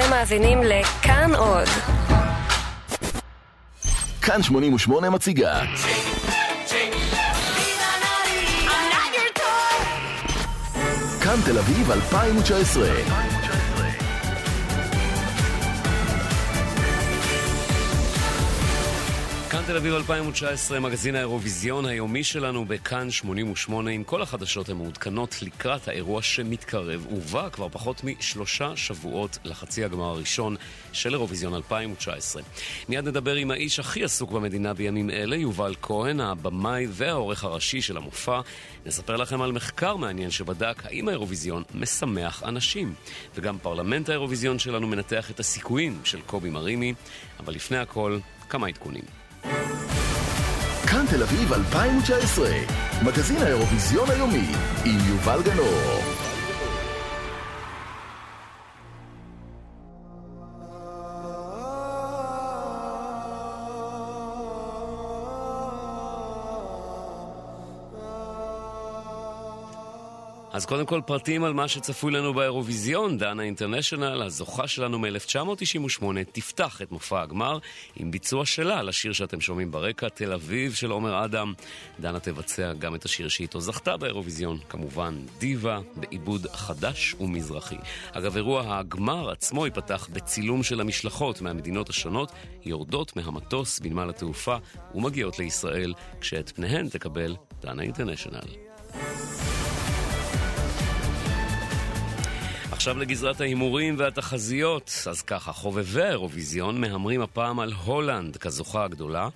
אתם מאזינים לכאן עוד. כאן 88 מציגה. כאן תל אביב 2019. תל אביב 2019, מגזין האירוויזיון היומי שלנו בכאן 88 עם כל החדשות המעודכנות לקראת האירוע שמתקרב ובא כבר פחות משלושה שבועות לחצי הגמר הראשון של אירוויזיון 2019. מיד נדבר עם האיש הכי עסוק במדינה בימים אלה, יובל כהן, הבמאי והעורך הראשי של המופע. נספר לכם על מחקר מעניין שבדק האם האירוויזיון משמח אנשים. וגם פרלמנט האירוויזיון שלנו מנתח את הסיכויים של קובי מרימי, אבל לפני הכל, כמה עדכונים. כאן תל אביב 2019, מגזין האירוויזיון היומי, עם יובל גנור. אז קודם כל פרטים על מה שצפוי לנו באירוויזיון. דנה אינטרנשיונל, הזוכה שלנו מ-1998, תפתח את מופע הגמר עם ביצוע שלה לשיר שאתם שומעים ברקע, תל אביב של עומר אדם. דנה תבצע גם את השיר שאיתו זכתה באירוויזיון, כמובן דיווה, בעיבוד חדש ומזרחי. אגב, אירוע הגמר עצמו ייפתח בצילום של המשלחות מהמדינות השונות, יורדות מהמטוס בנמל התעופה ומגיעות לישראל, כשאת פניהן תקבל דנה אינטרנשיונל. עכשיו לגזרת ההימורים והתחזיות. אז ככה, חובבי האירוויזיון מהמרים הפעם על הולנד כזוכה הגדולה,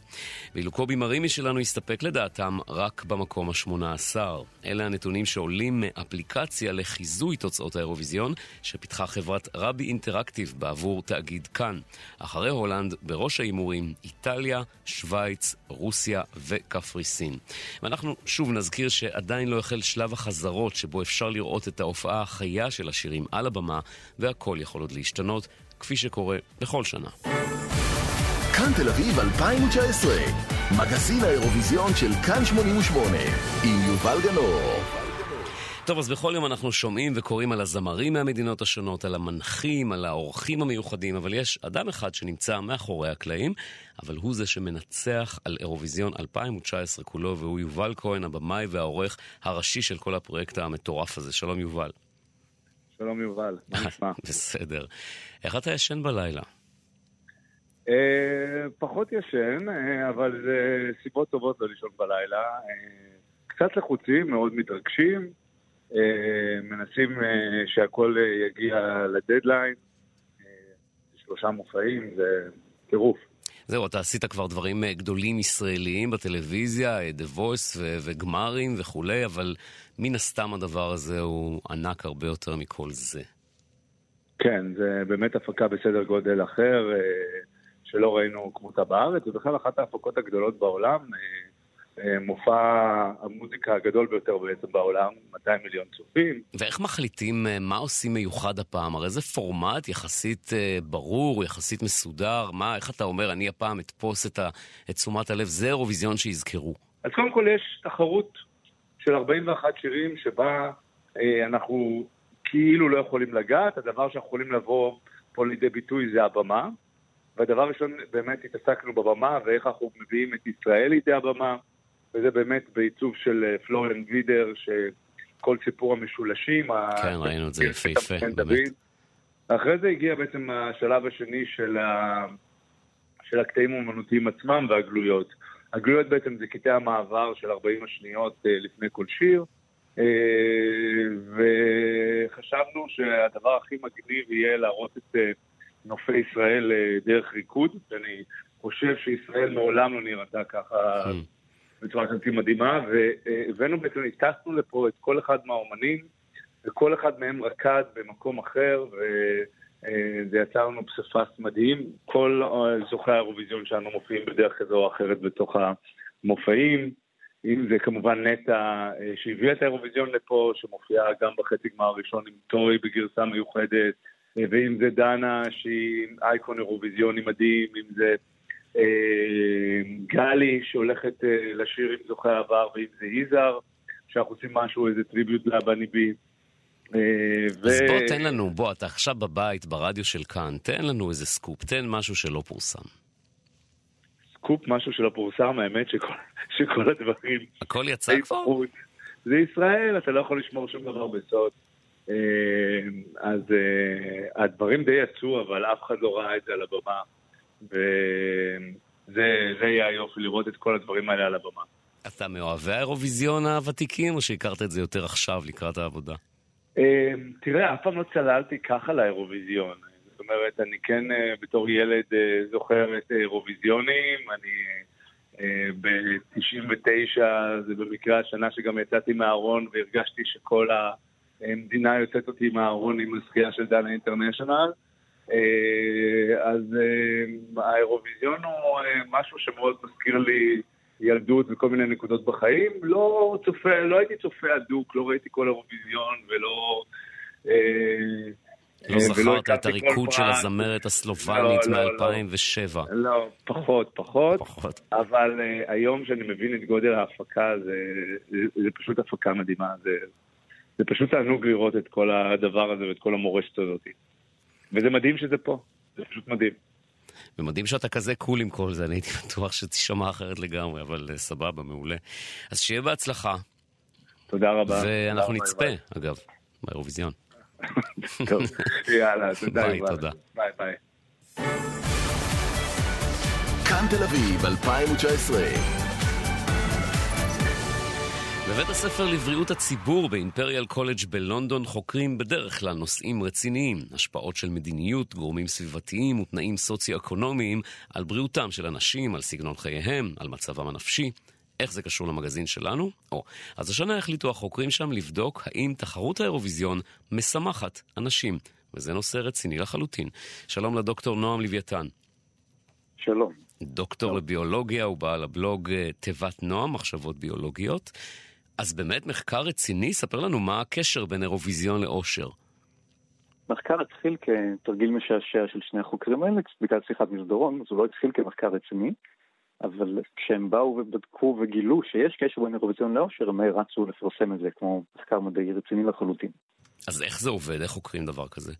ואילו קובי מרימי שלנו הסתפק לדעתם רק במקום ה-18. אלה הנתונים שעולים מאפליקציה לחיזוי תוצאות האירוויזיון, שפיתחה חברת רבי אינטראקטיב בעבור תאגיד כאן. אחרי הולנד, בראש ההימורים, איטליה, שווייץ, רוסיה וקפריסין. ואנחנו שוב נזכיר שעדיין לא החל שלב החזרות שבו אפשר לראות את ההופעה החיה של השירים על הבמה, והכל יכול עוד להשתנות, כפי שקורה בכל שנה. כאן תל אביב 2019, מגזין האירוויזיון של כאן 88, עם יובל גנור. טוב, אז בכל יום אנחנו שומעים וקוראים על הזמרים מהמדינות השונות, על המנחים, על האורחים המיוחדים, אבל יש אדם אחד שנמצא מאחורי הקלעים, אבל הוא זה שמנצח על אירוויזיון 2019 כולו, והוא יובל כהן, הבמאי והעורך הראשי של כל הפרויקט המטורף הזה. שלום יובל. שלום יובל, מה נשמע? בסדר. איך אתה ישן בלילה? אה, פחות ישן, אה, אבל זה סיבות טובות לא לישון בלילה. אה, קצת לחוצים, מאוד מתרגשים, מנסים שהכל יגיע לדדליין. שלושה מופעים, זה טירוף. זהו, אתה עשית כבר דברים גדולים ישראליים בטלוויזיה, The Voice ו- וגמרים וכולי, אבל מן הסתם הדבר הזה הוא ענק הרבה יותר מכל זה. כן, זה באמת הפקה בסדר גודל אחר, שלא ראינו כמותה בארץ, זה בכלל אחת ההפקות הגדולות בעולם. מופע המוזיקה הגדול ביותר בעצם בעולם, 200 מיליון צופים. ואיך מחליטים מה עושים מיוחד הפעם? הרי זה פורמט יחסית ברור, יחסית מסודר. מה, איך אתה אומר, אני הפעם אתפוס את, ה, את תשומת הלב, זה אירוויזיון שיזכרו. אז קודם כל יש תחרות של 41 שירים שבה אה, אנחנו כאילו לא יכולים לגעת, הדבר שאנחנו יכולים לבוא פה לידי ביטוי זה הבמה. והדבר הראשון, באמת התעסקנו בבמה ואיך אנחנו מביאים את ישראל לידי הבמה. וזה באמת בעיצוב של פלוריאן וידר, שכל סיפור המשולשים. כן, ראינו את זה יפהפה, באמת. אחרי זה הגיע בעצם השלב השני של, ה... של הקטעים האומנותיים עצמם והגלויות. הגלויות בעצם זה קטעי המעבר של 40 השניות לפני כל שיר, וחשבנו שהדבר הכי מגניב יהיה להראות את נופי ישראל דרך ריקוד, ואני חושב שישראל מעולם לא נראתה ככה. בצורה כזאת מדהימה, והבאנו בעצם, הטסנו לפה את כל אחד מהאומנים, וכל אחד מהם רקד במקום אחר, וזה יצר לנו פסיפס מדהים. כל זוכי האירוויזיון שלנו מופיעים בדרך כזו או אחרת בתוך המופעים. אם זה כמובן נטע שהביאה את האירוויזיון לפה, שמופיעה גם בחצי גמר הראשון עם טוי בגרסה מיוחדת, ואם זה דנה שהיא אייקון אירוויזיוני מדהים, אם זה גלי שהולכת לשיר עם זוכי העבר, ואם זה יזהר, שאנחנו עושים משהו, איזה tribute לבני בי. ו... אז בוא תן לנו, בוא, אתה עכשיו בבית, ברדיו של כאן, תן לנו איזה סקופ, תן משהו שלא פורסם. סקופ, משהו שלא פורסם, האמת שכל, שכל הדברים... הכל יצא כבר? זה ישראל, אתה לא יכול לשמור שום דבר בסוד. אה, אז אה, הדברים די יצאו, אבל אף אחד לא ראה את זה על הבמה. וזה יהיה היופי, לראות את כל הדברים האלה על הבמה. אתה מאוהבי האירוויזיון הוותיקים, או שהכרת את זה יותר עכשיו, לקראת העבודה? אה, תראה, אף פעם לא צללתי ככה לאירוויזיון. זאת אומרת, אני כן בתור ילד זוכר את אירוויזיונים, אני ב-99, זה במקרה השנה שגם יצאתי מהארון והרגשתי שכל המדינה יוצאת אותי מהארון עם הזכייה של דנה אינטרנשיונל. אה, אז אה, האירוויזיון הוא אה, משהו שמאוד מזכיר לי ילדות וכל מיני נקודות בחיים. לא צופה, לא הייתי צופה הדוק, לא ראיתי כל אירוויזיון ולא... לא זכרת את הריקוד של הזמרת הסלובנית לא, מ-2007. לא, לא, פחות, פחות. פחות. אבל היום שאני מבין את גודל ההפקה, זה פשוט הפקה מדהימה. זה פשוט תענוג לראות את כל הדבר הזה ואת כל המורשת הזאת. וזה מדהים שזה פה, זה פשוט מדהים. ומדהים שאתה כזה קול עם כל זה, אני הייתי בטוח שתשמע אחרת לגמרי, אבל אה, סבבה, מעולה. אז שיהיה בהצלחה. תודה רבה. ואנחנו נצפה, ביי. אגב, באירוויזיון. טוב, יאללה, תודה. ביי, תודה. ביי, ביי. כאן תל אביב, 2019. בבית הספר לבריאות הציבור באימפריאל קולג' בלונדון חוקרים בדרך כלל נושאים רציניים, השפעות של מדיניות, גורמים סביבתיים ותנאים סוציו-אקונומיים על בריאותם של אנשים, על סגנון חייהם, על מצבם הנפשי. איך זה קשור למגזין שלנו? או, אז השנה החליטו החוקרים שם לבדוק האם תחרות האירוויזיון משמחת אנשים, וזה נושא רציני לחלוטין. שלום לדוקטור נועם לוויתן. שלום. דוקטור שלום. לביולוגיה ובעל הבלוג אה, תיבת נועם, מחשבות ביולוגיות. אז באמת מחקר רציני? ספר לנו מה הקשר בין אירוויזיון לאושר. מחקר התחיל כתרגיל משעשע של שני החוקרים האלה, בגלל שיחת מסדרון, אז הוא לא התחיל כמחקר רציני, אבל כשהם באו ובדקו וגילו שיש קשר בין אירוויזיון לאושר, הם רצו לפרסם את זה כמו מחקר מדעי רציני לחלוטין. אז איך זה עובד? איך חוקרים דבר כזה?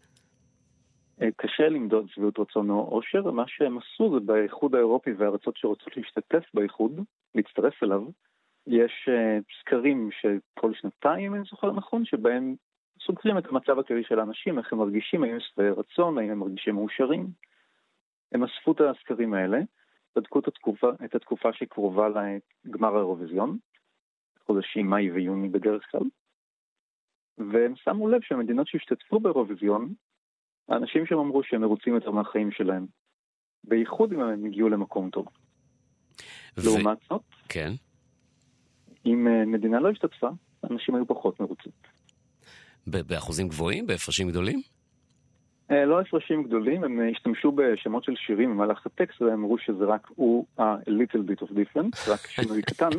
אה, קשה למדוד שביעות רצון או אושר, מה שהם עשו זה באיחוד האירופי והארצות שרוצות להשתתף באיחוד, להצטרף אליו, יש uh, סקרים שכל שנתיים, אם אני זוכר נכון, שבהם סוגרים את המצב הכללי של האנשים, איך הם מרגישים, האם הם שבעי רצון, האם הם מרגישים מאושרים. הם אספו את הסקרים האלה, בדקו את התקופה, את התקופה שקרובה לגמר האירוויזיון, חודשים מאי ויוני בדרך כלל, והם שמו לב שהמדינות שהשתתפו באירוויזיון, האנשים שם אמרו שהם מרוצים יותר מהחיים שלהם, בייחוד אם הם הגיעו למקום טוב. ו... לעומת זאת, כן. אם אה, מדינה לא השתתפה, אנשים היו פחות מרוצים. באחוזים גבוהים? בהפרשים גדולים? אה, לא הפרשים גדולים, הם אה, השתמשו בשמות של שירים במהלך הטקסט והם אמרו שזה רק הוא ה-little bit of difference, רק שינוי קטן.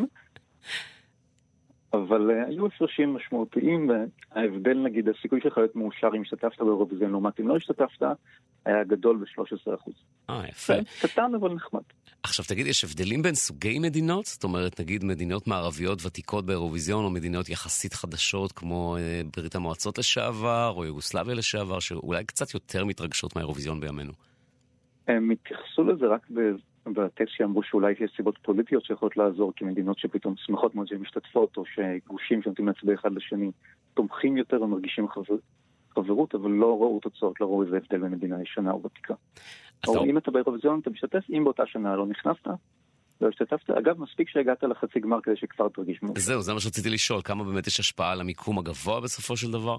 אבל היו הפרשים משמעותיים, וההבדל נגיד, הסיכוי שלך להיות מאושר אם השתתפת באירוויזיון לעומת אם לא השתתפת, היה גדול ב-13%. אה, יפה. קטן אבל נחמד. עכשיו תגיד, יש הבדלים בין סוגי מדינות? זאת אומרת, נגיד מדינות מערביות ותיקות באירוויזיון, או מדינות יחסית חדשות כמו אה, ברית המועצות לשעבר, או יוגוסלביה לשעבר, שאולי קצת יותר מתרגשות מהאירוויזיון בימינו. הם התייחסו לזה רק בטקסט שאמרו שאולי יש סיבות פוליטיות שיכולות לעזור, כי מדינות שפתאום שמחות מאוד שהן משתתפות, או שגושים שנותנים להצביע אחד לשני תומכים יותר ומרגישים חבר... חברות, אבל לא ראו תוצאות, לא ראו איזה הבדל בין מדינה ישנה או ותיקה. או אם אתה באירוויזיון אתה משתתף, אם באותה שנה לא נכנסת, לא השתתפת. אגב, מספיק שהגעת לחצי גמר כדי שכבר תרגיש מאושר. זהו, זה מה שרציתי לשאול, כמה באמת יש השפעה על המיקום הגבוה בסופו של דבר?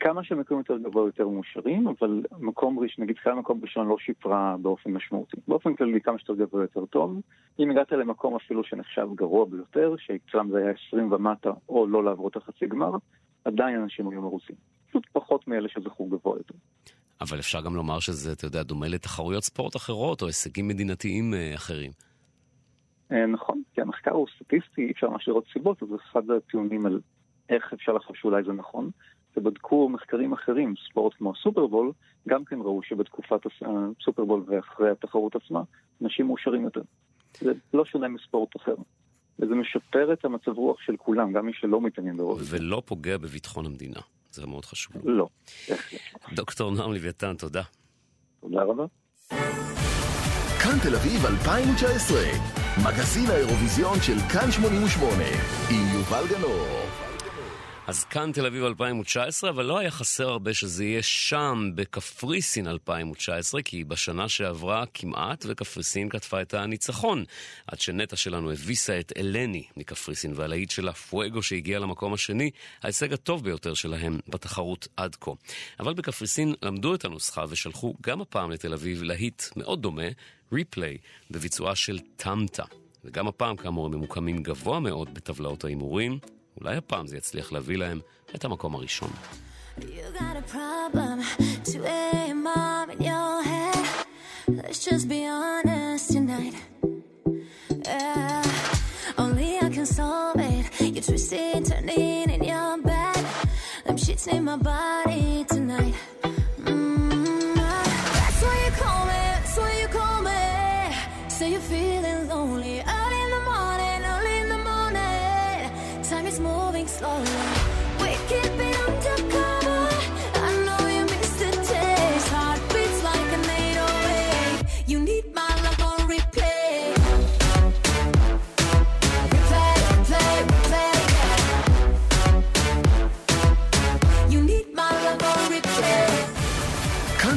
כמה שמקום יותר גבוה יותר מאושרים, אבל מקום ראשון, נגיד כמה מקום ראשון לא שיפרה באופן משמעותי. באופן כללי כמה שיותר גבוה יותר טוב. אם הגעת למקום אפילו שנחשב גרוע ביותר, שאצלם זה היה 20 ומטה, או לא לעבור את החצי גמר, עדיין אנשים היו מרוצים. פשוט פחות מאלה שזכו גבוה יותר. אבל אפשר גם לומר שזה, אתה יודע, דומה לתחרויות ספורט אחרות, או הישגים מדינתיים אה, אחרים. אה, נכון, כי המחקר הוא סטטיסטי, אי אפשר ממש לראות סיבות, אז אחד הטיעונים על איך אפשר לחשוב שאולי זה נכון. ובדקו מחקרים אחרים, ספורט כמו הסופרבול, גם כן ראו שבתקופת הסופרבול ואחרי התחרות עצמה, אנשים מאושרים יותר. זה לא שונה מספורט אחר. וזה משפר את המצב רוח של כולם, גם מי שלא מתעניין ברוב. ולא פוגע בביטחון המדינה. זה מאוד חשוב. לא. דוקטור נועם לוויתן, תודה. תודה רבה. כאן תל אביב 2019, מגזין האירוויזיון של כאן 88, עם יובל גנור. אז כאן תל אביב 2019, אבל לא היה חסר הרבה שזה יהיה שם, בקפריסין 2019, כי בשנה שעברה כמעט וקפריסין כתבה את הניצחון. עד שנטע שלנו הביסה את אלני מקפריסין, והלהיט שלה פואגו שהגיע למקום השני, ההישג הטוב ביותר שלהם בתחרות עד כה. אבל בקפריסין למדו את הנוסחה ושלחו גם הפעם לתל אביב להיט מאוד דומה, ריפליי, בביצועה של טמטה. וגם הפעם, כאמור, הם ממוקמים גבוה מאוד בטבלאות ההימורים. אולי הפעם זה יצליח להביא להם את המקום הראשון. You got a problem, 2 a.m. in your head. Let's just be honest tonight. Yeah, only I can solve it. You're twisting, turning in your bed. Them shits in my body tonight.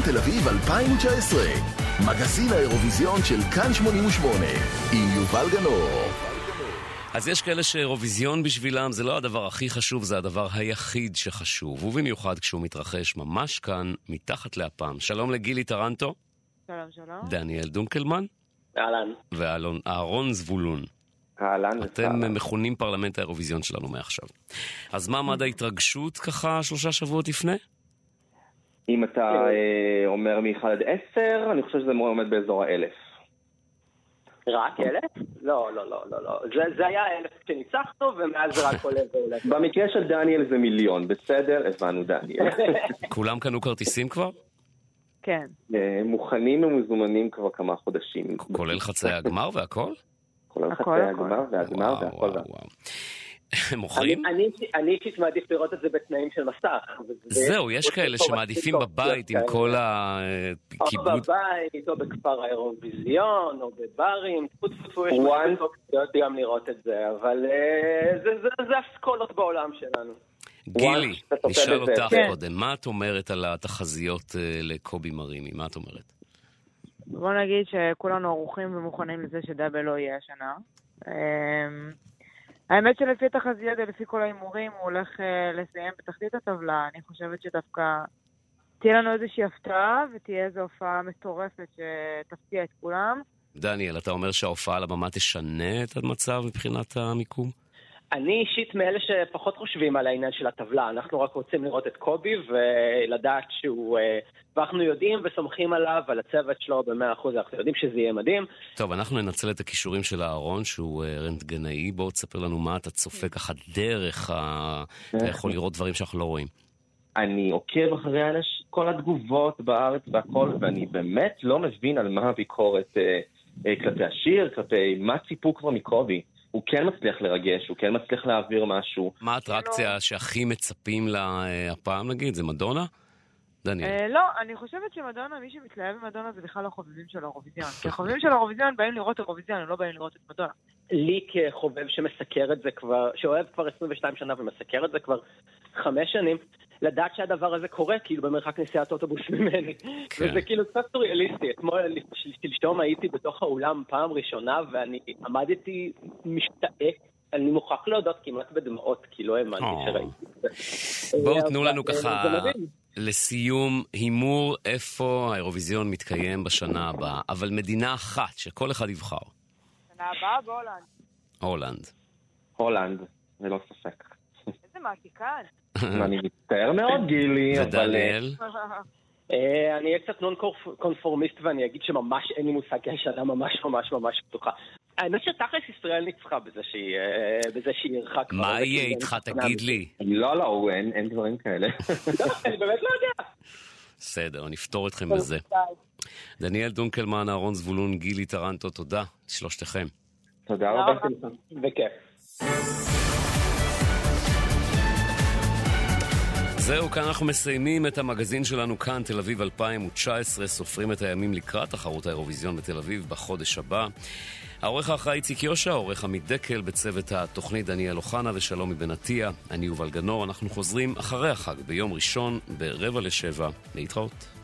תל אביב 2019, מגזין האירוויזיון של כאן 88, עם יובל גנור. אז יש כאלה שאירוויזיון בשבילם זה לא הדבר הכי חשוב, זה הדבר היחיד שחשוב, ובמיוחד כשהוא מתרחש ממש כאן, מתחת לאפם. שלום לגילי טרנטו, שלום, שלום. דניאל דונקלמן אהלן. ואהרון זבולון. אהלן אתם מכונים פרלמנט האירוויזיון שלנו מעכשיו. אז מה מד ההתרגשות ככה שלושה שבועות לפני? אם אתה אה, אומר מ-1 עד 10, אני חושב שזה עומד באזור האלף. רק אלף? לא, לא, לא, לא, לא. זה, זה היה אלף כשניצחנו, ומאז זה רק עולה ועולה. במקרה של דניאל זה מיליון, בסדר? הבנו דניאל. כולם קנו כרטיסים כבר? כן. אה, מוכנים ומזומנים כבר כמה חודשים. כולל חצאי הגמר והכל? כולל חצי הכל. הגמר והגמר והכל. וואו. מוכרים? אני- אישית מעדיף לראות את זה בתנאים של מסך. זהו, יש כאלה שמעדיפים בבית עם כל או הכיבוד. בבית, או בכפר האירוויזיון, או בברים, טפו טפו טפו, יש One. מצב גם לראות את זה, אבל אה, זה- זה- זה אסכולות בעולם שלנו. גילי, נשאל. אותך כן. קודם, מה את אומרת על התחזיות אה, לקובי מרימי? מה את אומרת? בוא נגיד שכולנו ערוכים ומוכנים לזה שדאבל לא יהיה השנה. אמ, האמת שלפי התחזיות ולפי כל ההימורים הוא הולך אה, לסיים בתחתית הטבלה. אני חושבת שדווקא תהיה לנו איזושהי הפתעה ותהיה איזו הופעה מטורפת שתפתיע את כולם. דניאל, אתה אומר שההופעה על הבמה תשנה את המצב מבחינת המיקום? אני אישית מאלה שפחות חושבים על העניין של הטבלה, אנחנו רק רוצים לראות את קובי ולדעת שהוא... אה, ואנחנו יודעים וסומכים עליו, על הצוות שלו במאה אחוז, אנחנו יודעים שזה יהיה מדהים. טוב, אנחנו ננצל את הכישורים של אהרון, שהוא אה, רנטגנאי. בואו תספר לנו מה אתה צופה ככה דרך ה... אתה יכול לראות דברים שאנחנו לא רואים. אני עוקב אחרי האנש- כל התגובות בארץ והכל, ואני באמת לא מבין על מה הביקורת אה, אה, כלפי השיר, כלפי מה ציפו כבר מקובי. הוא כן מצליח לרגש, הוא כן מצליח להעביר משהו. מה האטרקציה שהכי מצפים לה אה, הפעם, נגיד? זה מדונה? דניאל. אה, לא, אני חושבת שמדונה, מי שמתלהב ממדונה זה בכלל לא חובבים של האירוויזיון. כי החובבים של האירוויזיון באים לראות אירוויזיון, הם לא באים לראות את מדונה. לי כחובב שמסקר את זה כבר, שאוהב כבר 22 שנה ומסקר את זה כבר חמש שנים, לדעת שהדבר הזה קורה, כאילו במרחק נסיעת אוטובוס ממני. כן. וזה כאילו קצת סוריאליסטי. אתמול, של- שלשום הייתי בתוך האולם פעם ראשונה, ואני עמדתי משתאה. אני מוכרח להודות כמעט בדמעות, כי לא האמנתי או. שראיתי את זה. בואו אבל, תנו לנו אה, ככה. לסיום, הימור איפה האירוויזיון מתקיים בשנה הבאה, אבל מדינה אחת שכל אחד יבחר. שנה הבאה בהולנד. הולנד. הולנד, ללא ספק. איזה מעתיקן. אני מצטער מאוד, גילי, אבל... אה, ודניאל? אה, אני אהיה קצת נון קונפורמיסט ואני אגיד שממש אין לי מושג, כי השנה ממש ממש ממש פתוחה. האמת שתכלס ישראל ניצחה בזה שהיא אה, אירחה כבר. מה יהיה איתך? תגיד לי. לא, לא, אין דברים כאלה. לא, אני באמת לא יודע. בסדר, נפתור אתכם בזה. דניאל דונקלמן, אהרון זבולון, גילי טרנטו, תודה, שלושתכם. תודה רבה. בכיף. זהו, כאן אנחנו מסיימים את המגזין שלנו כאן, תל אביב 2019, סופרים את הימים לקראת תחרות האירוויזיון בתל אביב בחודש הבא. העורך האחראי איציק יושע, העורך עמית דקל, בצוות התוכנית דניאל אוחנה ושלום מבן עטיה. אני יובל גנור, אנחנו חוזרים אחרי החג ביום ראשון ברבע לשבע. להתראות.